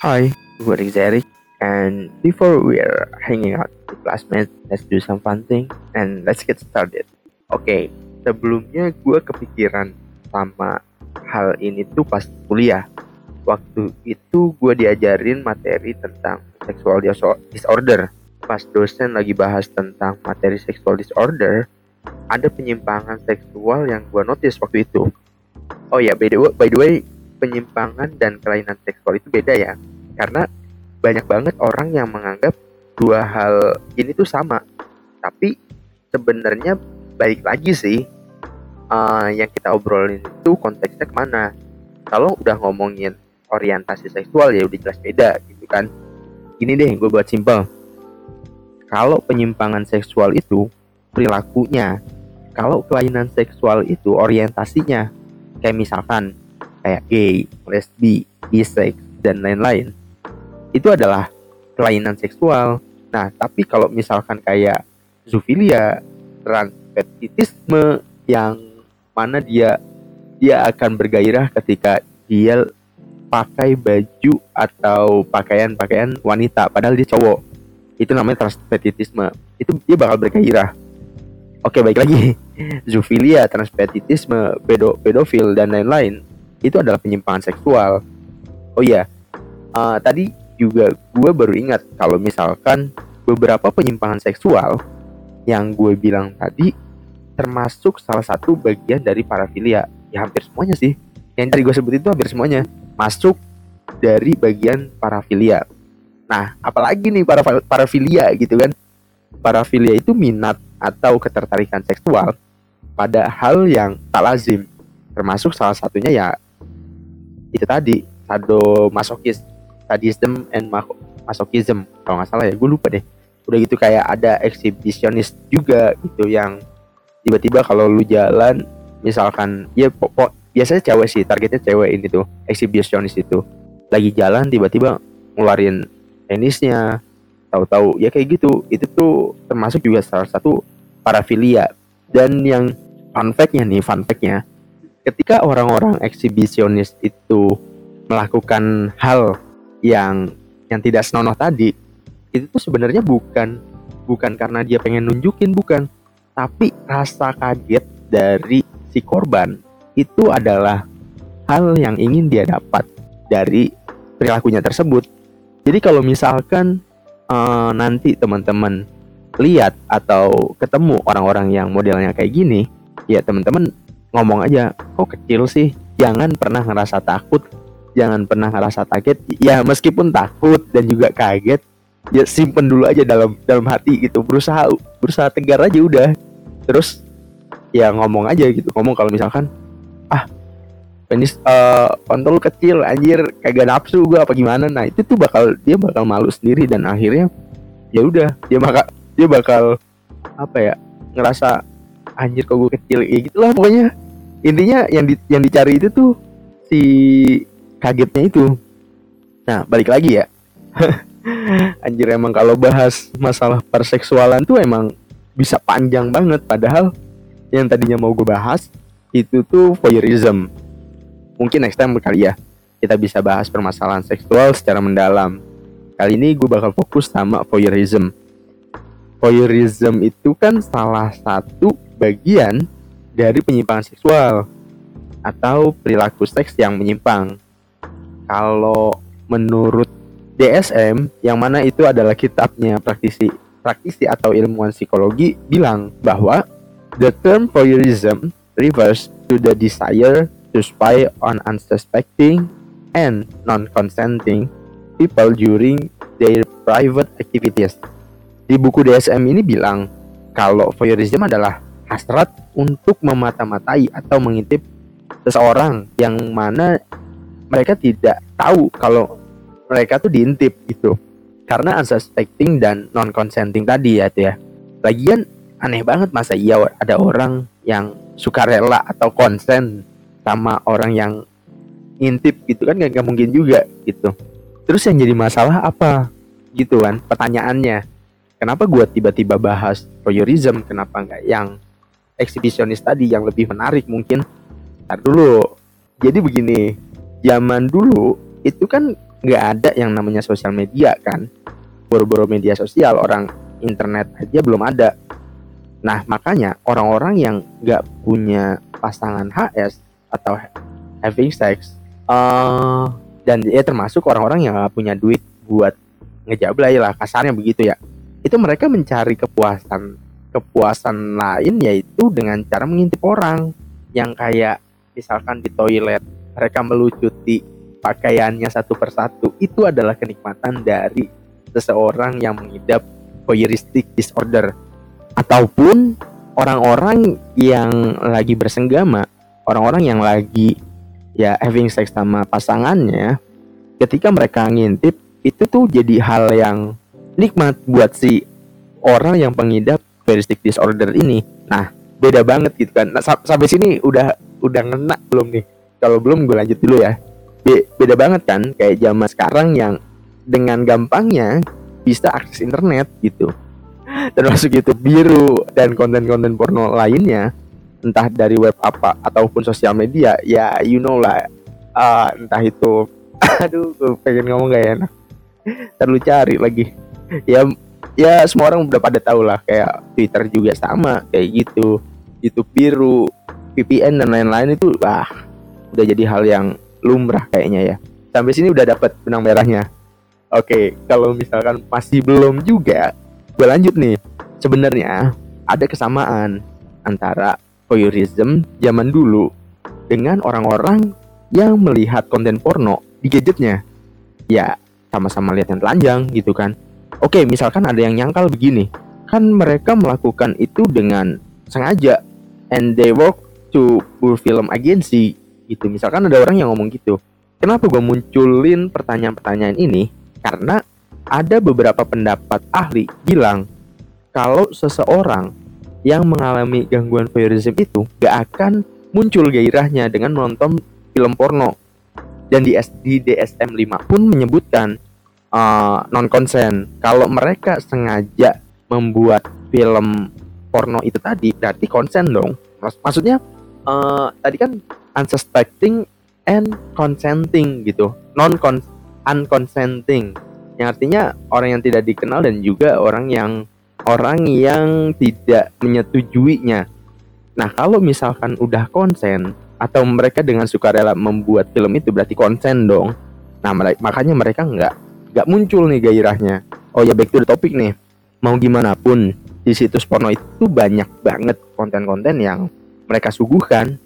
Hi, gue Eric and before we're hanging out with classmates, let's do some fun thing and let's get started. Oke, okay, sebelumnya gue kepikiran sama hal ini tuh pas kuliah. Waktu itu gue diajarin materi tentang sexual disorder. Pas dosen lagi bahas tentang materi sexual disorder, ada penyimpangan seksual yang gue notice waktu itu. Oh ya, by the way, by the way penyimpangan dan kelainan seksual itu beda ya. Karena banyak banget orang yang menganggap dua hal ini tuh sama. Tapi sebenarnya balik lagi sih uh, yang kita obrolin itu konteksnya ke mana? Kalau udah ngomongin orientasi seksual ya udah jelas beda gitu kan. Ini deh gue buat simpel. Kalau penyimpangan seksual itu perilakunya kalau kelainan seksual itu orientasinya kayak misalkan kayak gay, lesbi, bisex, dan lain-lain itu adalah kelainan seksual. Nah, tapi kalau misalkan kayak zoofilia, transvestitisme yang mana dia dia akan bergairah ketika dia pakai baju atau pakaian-pakaian wanita padahal dia cowok. Itu namanya transvestitisme. Itu dia bakal bergairah. Oke, baik lagi. Zoofilia, transvestitisme, pedo pedofil dan lain-lain itu adalah penyimpangan seksual. Oh iya, uh, tadi juga gue baru ingat kalau misalkan beberapa penyimpangan seksual yang gue bilang tadi termasuk salah satu bagian dari parafilia. Ya hampir semuanya sih. Yang tadi gue sebut itu hampir semuanya masuk dari bagian parafilia. Nah, apalagi nih para parafilia gitu kan? Parafilia itu minat atau ketertarikan seksual pada hal yang tak lazim. Termasuk salah satunya ya itu tadi sadomasokis sadism and masochism kalau nggak salah ya gue lupa deh. Udah gitu kayak ada eksibisionis juga gitu yang tiba-tiba kalau lu jalan misalkan ya pokok biasanya cewek sih targetnya cewek ini tuh eksibisionis itu. Lagi jalan tiba-tiba ngeluarin tenisnya tahu-tahu ya kayak gitu. Itu tuh termasuk juga salah satu parafilia. Dan yang fun fact-nya nih fun fact-nya ketika orang-orang eksibisionis itu melakukan hal yang yang tidak senonoh tadi itu tuh sebenarnya bukan bukan karena dia pengen nunjukin bukan. Tapi rasa kaget dari si korban itu adalah hal yang ingin dia dapat dari perilakunya tersebut. Jadi kalau misalkan uh, nanti teman-teman lihat atau ketemu orang-orang yang modelnya kayak gini ya teman-teman ngomong aja kok kecil sih jangan pernah ngerasa takut jangan pernah ngerasa kaget ya meskipun takut dan juga kaget ya simpen dulu aja dalam dalam hati gitu. Berusaha berusaha tegar aja udah. Terus ya ngomong aja gitu ngomong kalau misalkan ah penis uh, kecil anjir kagak nafsu gue apa gimana? Nah itu tuh bakal dia bakal malu sendiri dan akhirnya ya udah dia bakal dia bakal apa ya ngerasa anjir kok gue kecil ya gitulah pokoknya. Intinya yang di, yang dicari itu tuh si kagetnya itu. Nah balik lagi ya. Anjir emang kalau bahas masalah perseksualan tuh emang bisa panjang banget. Padahal yang tadinya mau gue bahas itu tuh voyeurism. Mungkin next time kali ya kita bisa bahas permasalahan seksual secara mendalam. Kali ini gue bakal fokus sama voyeurism. Voyeurism itu kan salah satu bagian dari penyimpangan seksual atau perilaku seks yang menyimpang. Kalau menurut DSM yang mana itu adalah kitabnya praktisi praktisi atau ilmuwan psikologi bilang bahwa the term voyeurism refers to the desire to spy on unsuspecting and non-consenting people during their private activities. Di buku DSM ini bilang kalau voyeurism adalah hasrat untuk memata-matai atau mengintip seseorang yang mana mereka tidak tahu kalau mereka tuh diintip gitu. Karena unsuspecting dan non consenting tadi ya tuh ya lagian aneh banget masa iya ada orang yang suka rela atau konsen sama orang yang ngintip gitu kan gak, mungkin juga gitu. Terus yang jadi masalah apa? Gitu kan pertanyaannya. Kenapa gua tiba-tiba bahas voyeurism? Kenapa nggak yang eksibisionis tadi yang lebih menarik mungkin. Ntar dulu. Jadi begini zaman dulu itu kan nggak ada yang namanya sosial media kan. Boro-boro media sosial orang internet aja belum ada. Nah makanya orang-orang yang nggak punya pasangan HS atau having sex uh, dan ya termasuk orang-orang yang gak punya duit buat ngejablay lah kasarnya begitu ya. Itu mereka mencari kepuasan kepuasan lain yaitu dengan cara mengintip orang. Yang kayak misalkan di toilet mereka melucuti pakaiannya satu persatu itu adalah kenikmatan dari seseorang yang mengidap voyeuristic disorder. Ataupun orang-orang yang lagi bersenggama orang-orang yang lagi ya having sex sama pasangannya ketika mereka ngintip itu tuh jadi hal yang nikmat buat si orang yang pengidap voyeuristic disorder ini. Nah beda banget gitu kan. Nah, sampai sini udah udah ngena belum nih? Kalau belum gue lanjut dulu ya. Be beda banget kan? Kayak zaman sekarang yang dengan gampangnya bisa akses internet gitu. Termasuk itu biru dan konten-konten porno lainnya. Entah dari web apa ataupun sosial media ya you know lah. Uh, entah itu. Aduh pengen ngomong gak enak. Terlalu cari lagi. Ya ya semua orang udah pada tahu lah kayak Twitter juga sama kayak gitu YouTube biru VPN dan lain-lain itu ah udah jadi hal yang lumrah kayaknya ya sampai sini udah dapat benang merahnya oke kalau misalkan masih belum juga gue lanjut nih sebenarnya ada kesamaan antara voyeurism zaman dulu dengan orang-orang yang melihat konten porno di gadgetnya. Ya, sama-sama lihat yang telanjang gitu kan. Oke, misalkan ada yang nyangkal begini. Kan mereka melakukan itu dengan sengaja and they work to full film agency gitu. Misalkan ada orang yang ngomong gitu. Kenapa gue munculin pertanyaan-pertanyaan ini? Karena ada beberapa pendapat ahli bilang kalau seseorang yang mengalami gangguan voyeurism itu gak akan muncul gairahnya dengan menonton film porno. Dan di, SD DSM-5 pun menyebutkan uh, non konsen. Kalau mereka sengaja membuat film porno itu tadi berarti konsen dong. Maksudnya uh, tadi kan unsuspecting and consenting gitu. Non unconsenting. Yang artinya orang yang tidak dikenal dan juga orang yang orang yang tidak menyetujuinya. Nah, kalau misalkan udah konsen atau mereka dengan sukarela membuat film itu berarti konsen dong. Nah, makanya mereka nggak nggak muncul nih gairahnya. Oh ya back to the topic nih. Mau gimana pun di situs porno itu banyak banget konten-konten yang mereka suguhkan.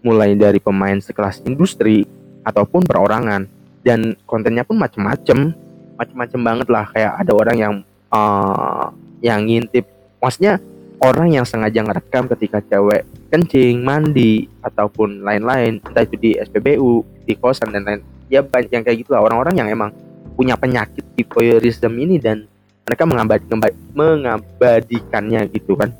Mulai dari pemain sekelas industri ataupun perorangan. Dan kontennya pun macem-macem. Macem-macem banget lah. Kayak ada orang yang uh, yang ngintip. Maksudnya orang yang sengaja ngerekam ketika cewek kencing, mandi ataupun lain-lain. Entah itu di SPBU, di kosan dan lain ya banyak yang kayak gitu lah. Orang-orang yang emang punya penyakit voyeurism ini dan mereka mengabad, mengabadikannya gitu kan.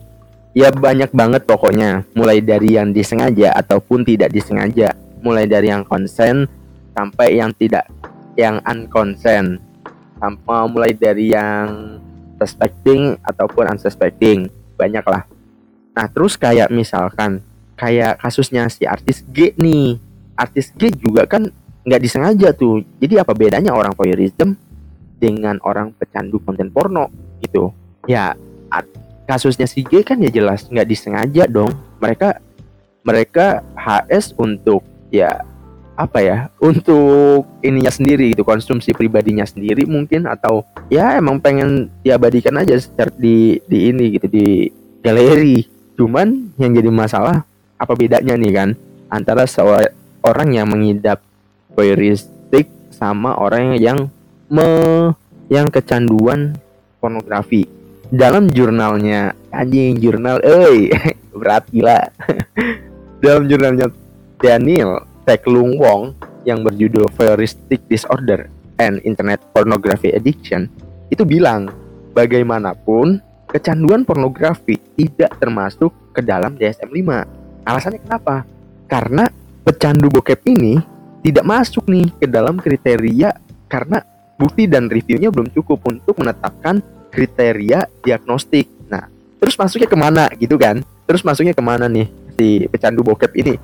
Ya banyak banget pokoknya. Mulai dari yang disengaja ataupun tidak disengaja. Mulai dari yang konsen sampai yang tidak yang unkonsen. Sampai mulai dari yang suspecting ataupun unsuspecting. Banyak lah. Nah terus kayak misalkan kayak kasusnya si artis G nih. Artis G juga kan nggak disengaja tuh. Jadi apa bedanya orang voyeurism dengan orang pecandu konten porno gitu? Ya kasusnya si G kan ya jelas nggak disengaja dong. Mereka mereka HS untuk ya apa ya untuk ininya sendiri gitu konsumsi pribadinya sendiri mungkin atau ya emang pengen diabadikan aja secara di di ini gitu di galeri. Cuman yang jadi masalah apa bedanya nih kan antara seorang yang mengidap voyeuristik sama orang yang me yang kecanduan pornografi dalam jurnalnya anjing jurnal eh berat gila dalam jurnalnya Daniel Lung Wong yang berjudul Voyeuristic Disorder and Internet Pornography Addiction itu bilang bagaimanapun kecanduan pornografi tidak termasuk ke dalam DSM-5. Alasannya kenapa? Karena pecandu bokep ini tidak masuk nih ke dalam kriteria karena bukti dan reviewnya belum cukup untuk menetapkan kriteria diagnostik. Nah, terus masuknya ke mana gitu kan? Terus masuknya ke mana nih si pecandu bokep ini?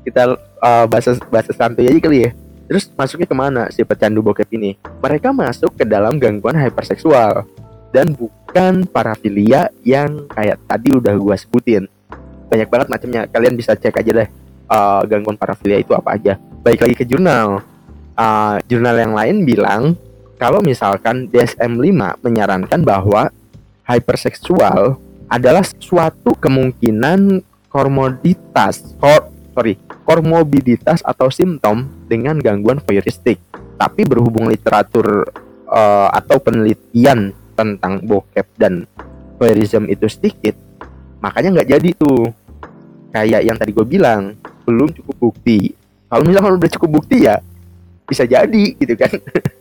kita uh, bahasa bahasa santai aja kali ya Terus masuknya ke mana si pecandu bokep ini? Mereka masuk ke dalam gangguan hyperseksual dan bukan parafilia yang kayak tadi udah gua sebutin. Banyak banget macamnya. Kalian bisa cek aja deh uh, gangguan parafilia itu apa aja. Baik lagi ke jurnal. Uh, jurnal yang lain bilang kalau misalkan DSM-5 menyarankan bahwa hyperseksual adalah suatu kemungkinan komoditas, kor, sorry, komorbiditas atau simptom dengan gangguan voyeuristik. Tapi berhubung literatur uh, atau penelitian tentang bokep dan voyeurism itu sedikit, makanya nggak jadi tuh. Kayak yang tadi gue bilang, belum cukup bukti. Kalau misalkan udah cukup bukti ya bisa jadi gitu kan.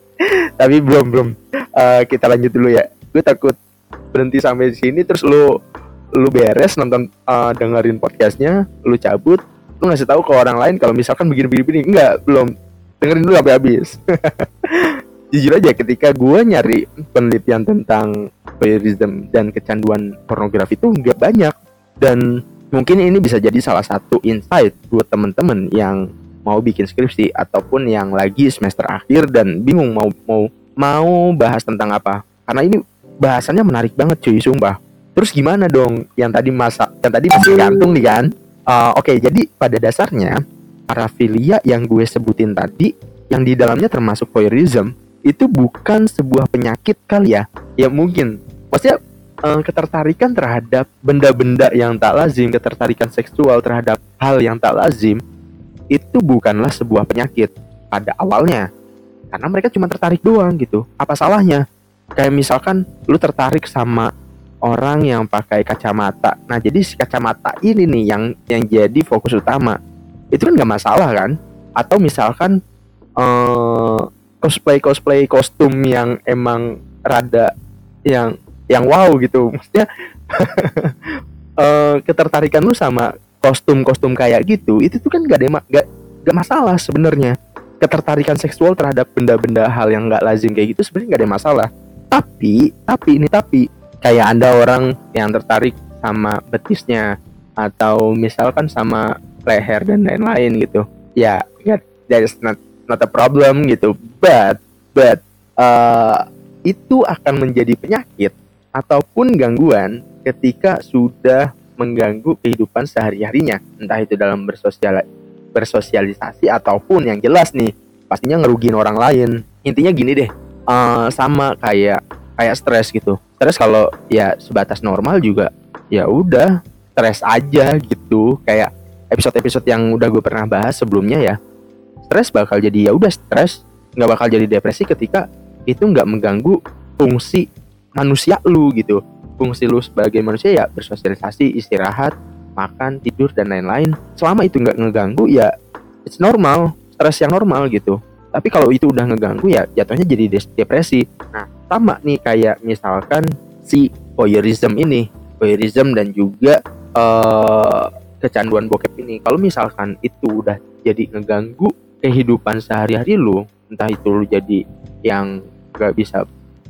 Tapi belum belum. Uh, kita lanjut dulu ya. Gue takut berhenti sampai sini terus lu lu beres nonton uh, dengerin podcastnya lu cabut lu ngasih tahu ke orang lain kalau misalkan begini-begini enggak belum dengerin dulu sampai habis jujur aja ketika gue nyari penelitian tentang voyeurism dan kecanduan pornografi itu nggak banyak dan mungkin ini bisa jadi salah satu insight buat temen-temen yang mau bikin skripsi ataupun yang lagi semester akhir dan bingung mau mau mau bahas tentang apa. Karena ini bahasannya menarik banget cuy sumpah. Terus gimana dong yang tadi masa yang tadi masih gantung nih kan? Uh, oke okay, jadi pada dasarnya parafilia yang gue sebutin tadi yang di dalamnya termasuk voyeurism itu bukan sebuah penyakit kali ya? Ya mungkin. Maksudnya uh, ketertarikan terhadap benda-benda yang tak lazim ketertarikan seksual terhadap hal yang tak lazim itu bukanlah sebuah penyakit pada awalnya. Karena mereka cuma tertarik doang gitu. Apa salahnya? Kayak misalkan lu tertarik sama orang yang pakai kacamata. Nah jadi si kacamata ini nih yang yang jadi fokus utama. Itu kan nggak masalah kan? Atau misalkan uh, cosplay cosplay kostum yang emang rada yang yang wow gitu. Maksudnya uh, ketertarikan lu sama kostum kostum kayak gitu itu tuh kan gak ada gak, gak masalah sebenarnya. Ketertarikan seksual terhadap benda-benda hal yang nggak lazim kayak gitu sebenarnya gak ada masalah. Tapi tapi ini tapi kayak ada orang yang tertarik sama betisnya atau misalkan sama leher dan lain-lain gitu. Ya yeah, that is not not a problem gitu. But but uh, itu akan menjadi penyakit ataupun gangguan ketika sudah mengganggu kehidupan sehari-harinya. Entah itu dalam bersosial bersosialisasi ataupun yang jelas nih pastinya ngerugiin orang lain. Intinya gini deh uh, sama kayak kayak stres gitu. Stres kalau ya sebatas normal juga ya udah stres aja gitu. Kayak episode-episode yang udah gue pernah bahas sebelumnya ya stres bakal jadi ya udah stres. Nggak bakal jadi depresi ketika itu nggak mengganggu fungsi manusia lu gitu. Fungsi lu sebagai manusia ya bersosialisasi istirahat makan tidur dan lain-lain. Selama itu nggak ngeganggu ya it's normal. Stres yang normal gitu. Tapi kalau itu udah ngeganggu ya jatuhnya jadi depresi. Nah sama nih kayak misalkan si voyeurism ini. Voyeurism dan juga uh, kecanduan bokep ini. Kalau misalkan itu udah jadi ngeganggu kehidupan sehari-hari lu entah itu lu jadi yang gak bisa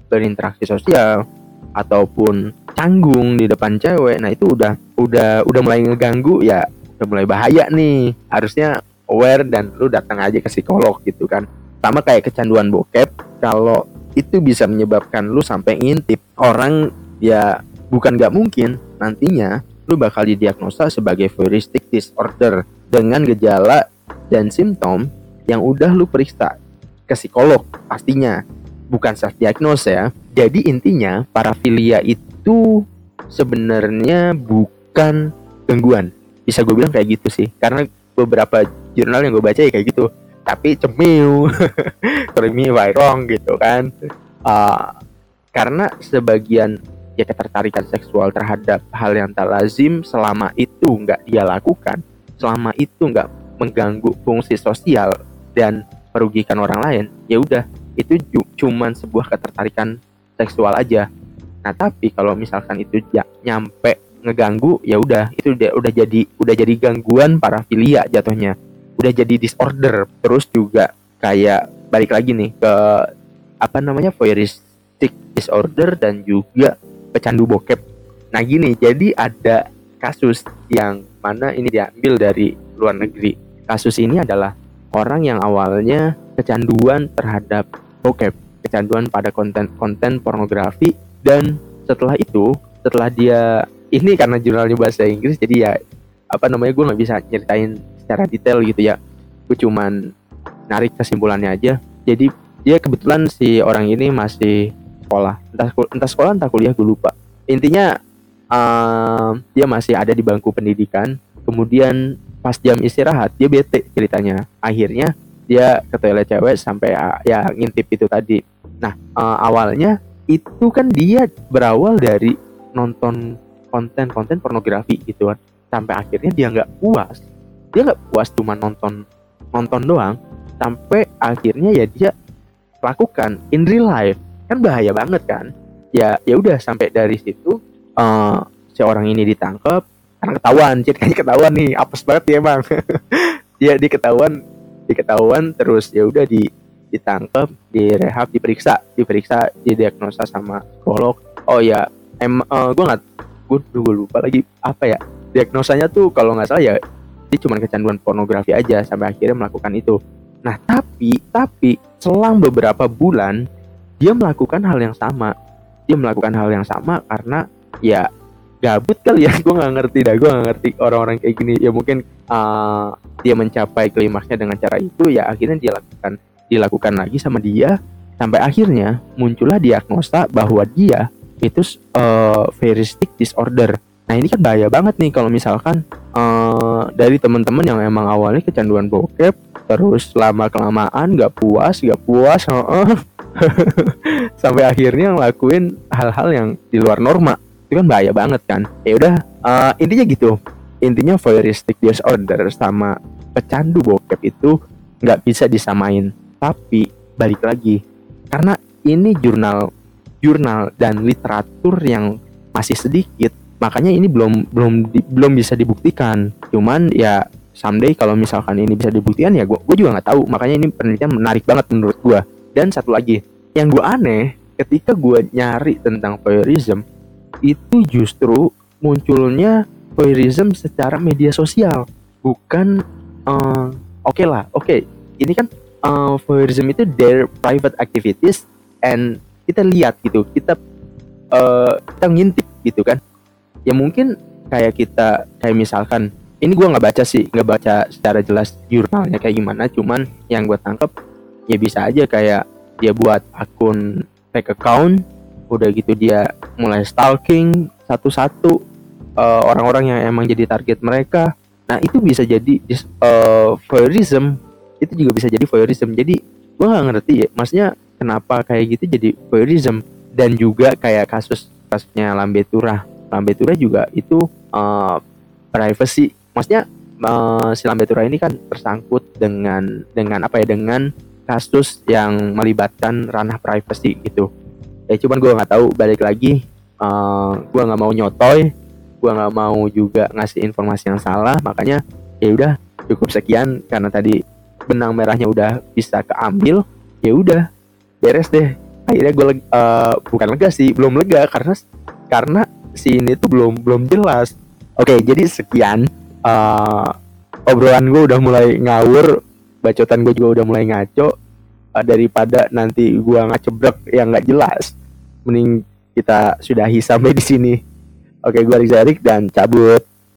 berinteraksi sosial ataupun canggung di depan cewek nah itu udah udah udah mulai ngeganggu ya udah mulai bahaya nih. Harusnya aware dan lu datang aja ke psikolog gitu kan. Sama kayak kecanduan bokep kalau itu bisa menyebabkan lu sampai ngintip orang ya bukan gak mungkin nantinya lu bakal didiagnosa sebagai voyeuristic disorder dengan gejala dan simptom yang udah lu periksa ke psikolog pastinya bukan self diagnose ya. Jadi intinya parafilia itu sebenarnya bukan gangguan. Bisa gue bilang kayak gitu sih. Karena beberapa jurnal yang gue baca ya kayak gitu. Tapi cemil correct me wrong gitu kan. Uh, karena sebagian ya ketertarikan seksual terhadap hal yang tak lazim selama itu nggak dia lakukan selama itu nggak mengganggu fungsi sosial dan merugikan orang lain ya udah itu cuman sebuah ketertarikan seksual aja. Nah tapi kalau misalkan itu ya nyampe ngeganggu ya udah itu udah udah jadi udah jadi gangguan parafilia jatuhnya. Udah jadi disorder. Terus juga kayak balik lagi nih ke apa namanya voyeuristic disorder dan juga pecandu bokep. Nah gini jadi ada kasus yang mana ini diambil dari luar negeri. Kasus ini adalah orang yang awalnya kecanduan terhadap bokep kecanduan pada konten-konten pornografi dan setelah itu setelah dia ini karena jurnalnya bahasa Inggris jadi ya apa namanya gue nggak bisa ceritain secara detail gitu ya. Gue cuman narik kesimpulannya aja. Jadi dia kebetulan si orang ini masih sekolah. Entah entah sekolah entah kuliah gue lupa. Intinya uh, dia masih ada di bangku pendidikan. Kemudian pas jam istirahat dia bete ceritanya. Akhirnya dia ke toilet cewek sampai uh, ya ngintip itu tadi. Nah uh, awalnya itu kan dia berawal dari nonton konten-konten pornografi gitu kan. Sampai akhirnya dia nggak puas. Dia nggak puas cuma nonton nonton doang. Sampai akhirnya ya dia lakukan in real life. Kan bahaya banget kan? Ya ya udah sampai dari situ uh, si orang ini ditangkap karena ketahuan kayaknya ketahuan nih apes banget ya bang. Dia diketahuan diketahuan terus ya udah di ditangkap, direhab, diperiksa, diperiksa, didiagnosa sama psikolog. Oh ya, em uh, gue nggak, gue gue lupa lagi apa ya diagnosanya tuh kalau nggak salah ya dia cuma kecanduan pornografi aja sampai akhirnya melakukan itu. Nah tapi tapi selang beberapa bulan dia melakukan hal yang sama. Dia melakukan hal yang sama karena ya gabut kali ya. Gue nggak ngerti dah gue nggak ngerti orang-orang kayak gini. Ya mungkin uh, dia mencapai klimaksnya dengan cara itu ya akhirnya dia lakukan dilakukan lagi sama dia. Sampai akhirnya muncullah diagnosa bahwa dia itu uh, stick disorder. Nah ini kan bahaya banget nih kalau misalkan uh, dari teman-teman yang emang awalnya kecanduan bokep terus lama kelamaan gak puas gak puas uh, sampai akhirnya ngelakuin hal-hal yang di luar norma itu kan bahaya banget kan. Ya udah uh, intinya gitu. Intinya voyeuristic disorder sama pecandu bokep itu nggak bisa disamain. Tapi balik lagi karena ini jurnal jurnal dan literatur yang masih sedikit makanya ini belum belum di, belum bisa dibuktikan. Cuman ya someday kalau misalkan ini bisa dibuktikan ya gue juga nggak tahu. Makanya ini penelitian menarik banget menurut gue dan satu lagi yang gue aneh ketika gue nyari tentang voyeurism itu justru munculnya voyeurism secara media sosial. Bukan uh, oke okay lah oke. Okay, ini kan uh, voyeurism itu their private activities and kita lihat gitu kita uh, kita ngintip gitu kan. Ya mungkin kayak kita kayak misalkan ini gue nggak baca sih nggak baca secara jelas jurnalnya kayak gimana cuman yang gue tangkap ya bisa aja kayak dia buat akun fake account udah gitu dia mulai stalking satu-satu uh, orang-orang yang emang jadi target mereka. Nah itu bisa jadi uh, voyeurism. Itu juga bisa jadi voyeurism. Jadi gue nggak ngerti ya maksudnya kenapa kayak gitu jadi voyeurism? Dan juga kayak kasus kasusnya Lambe Turah. Lambe Turah juga itu uh, privacy. Maksudnya uh, si Lambe Turah ini kan tersangkut dengan dengan apa ya dengan kasus yang melibatkan ranah privacy gitu ya cuman gue nggak tahu balik lagi uh, gue nggak mau nyotoy gue nggak mau juga ngasih informasi yang salah makanya ya udah cukup sekian karena tadi benang merahnya udah bisa keambil ya udah beres deh. Akhirnya gue uh, bukan lega sih belum lega karena karena si ini tuh belum belum jelas. Oke jadi sekian uh, obrolan gue udah mulai ngawur bacotan gue juga udah mulai ngaco daripada nanti gue ngacebrek yang nggak jelas mending kita sudahi sampai di sini Oke, gue Rizarik dan cabut.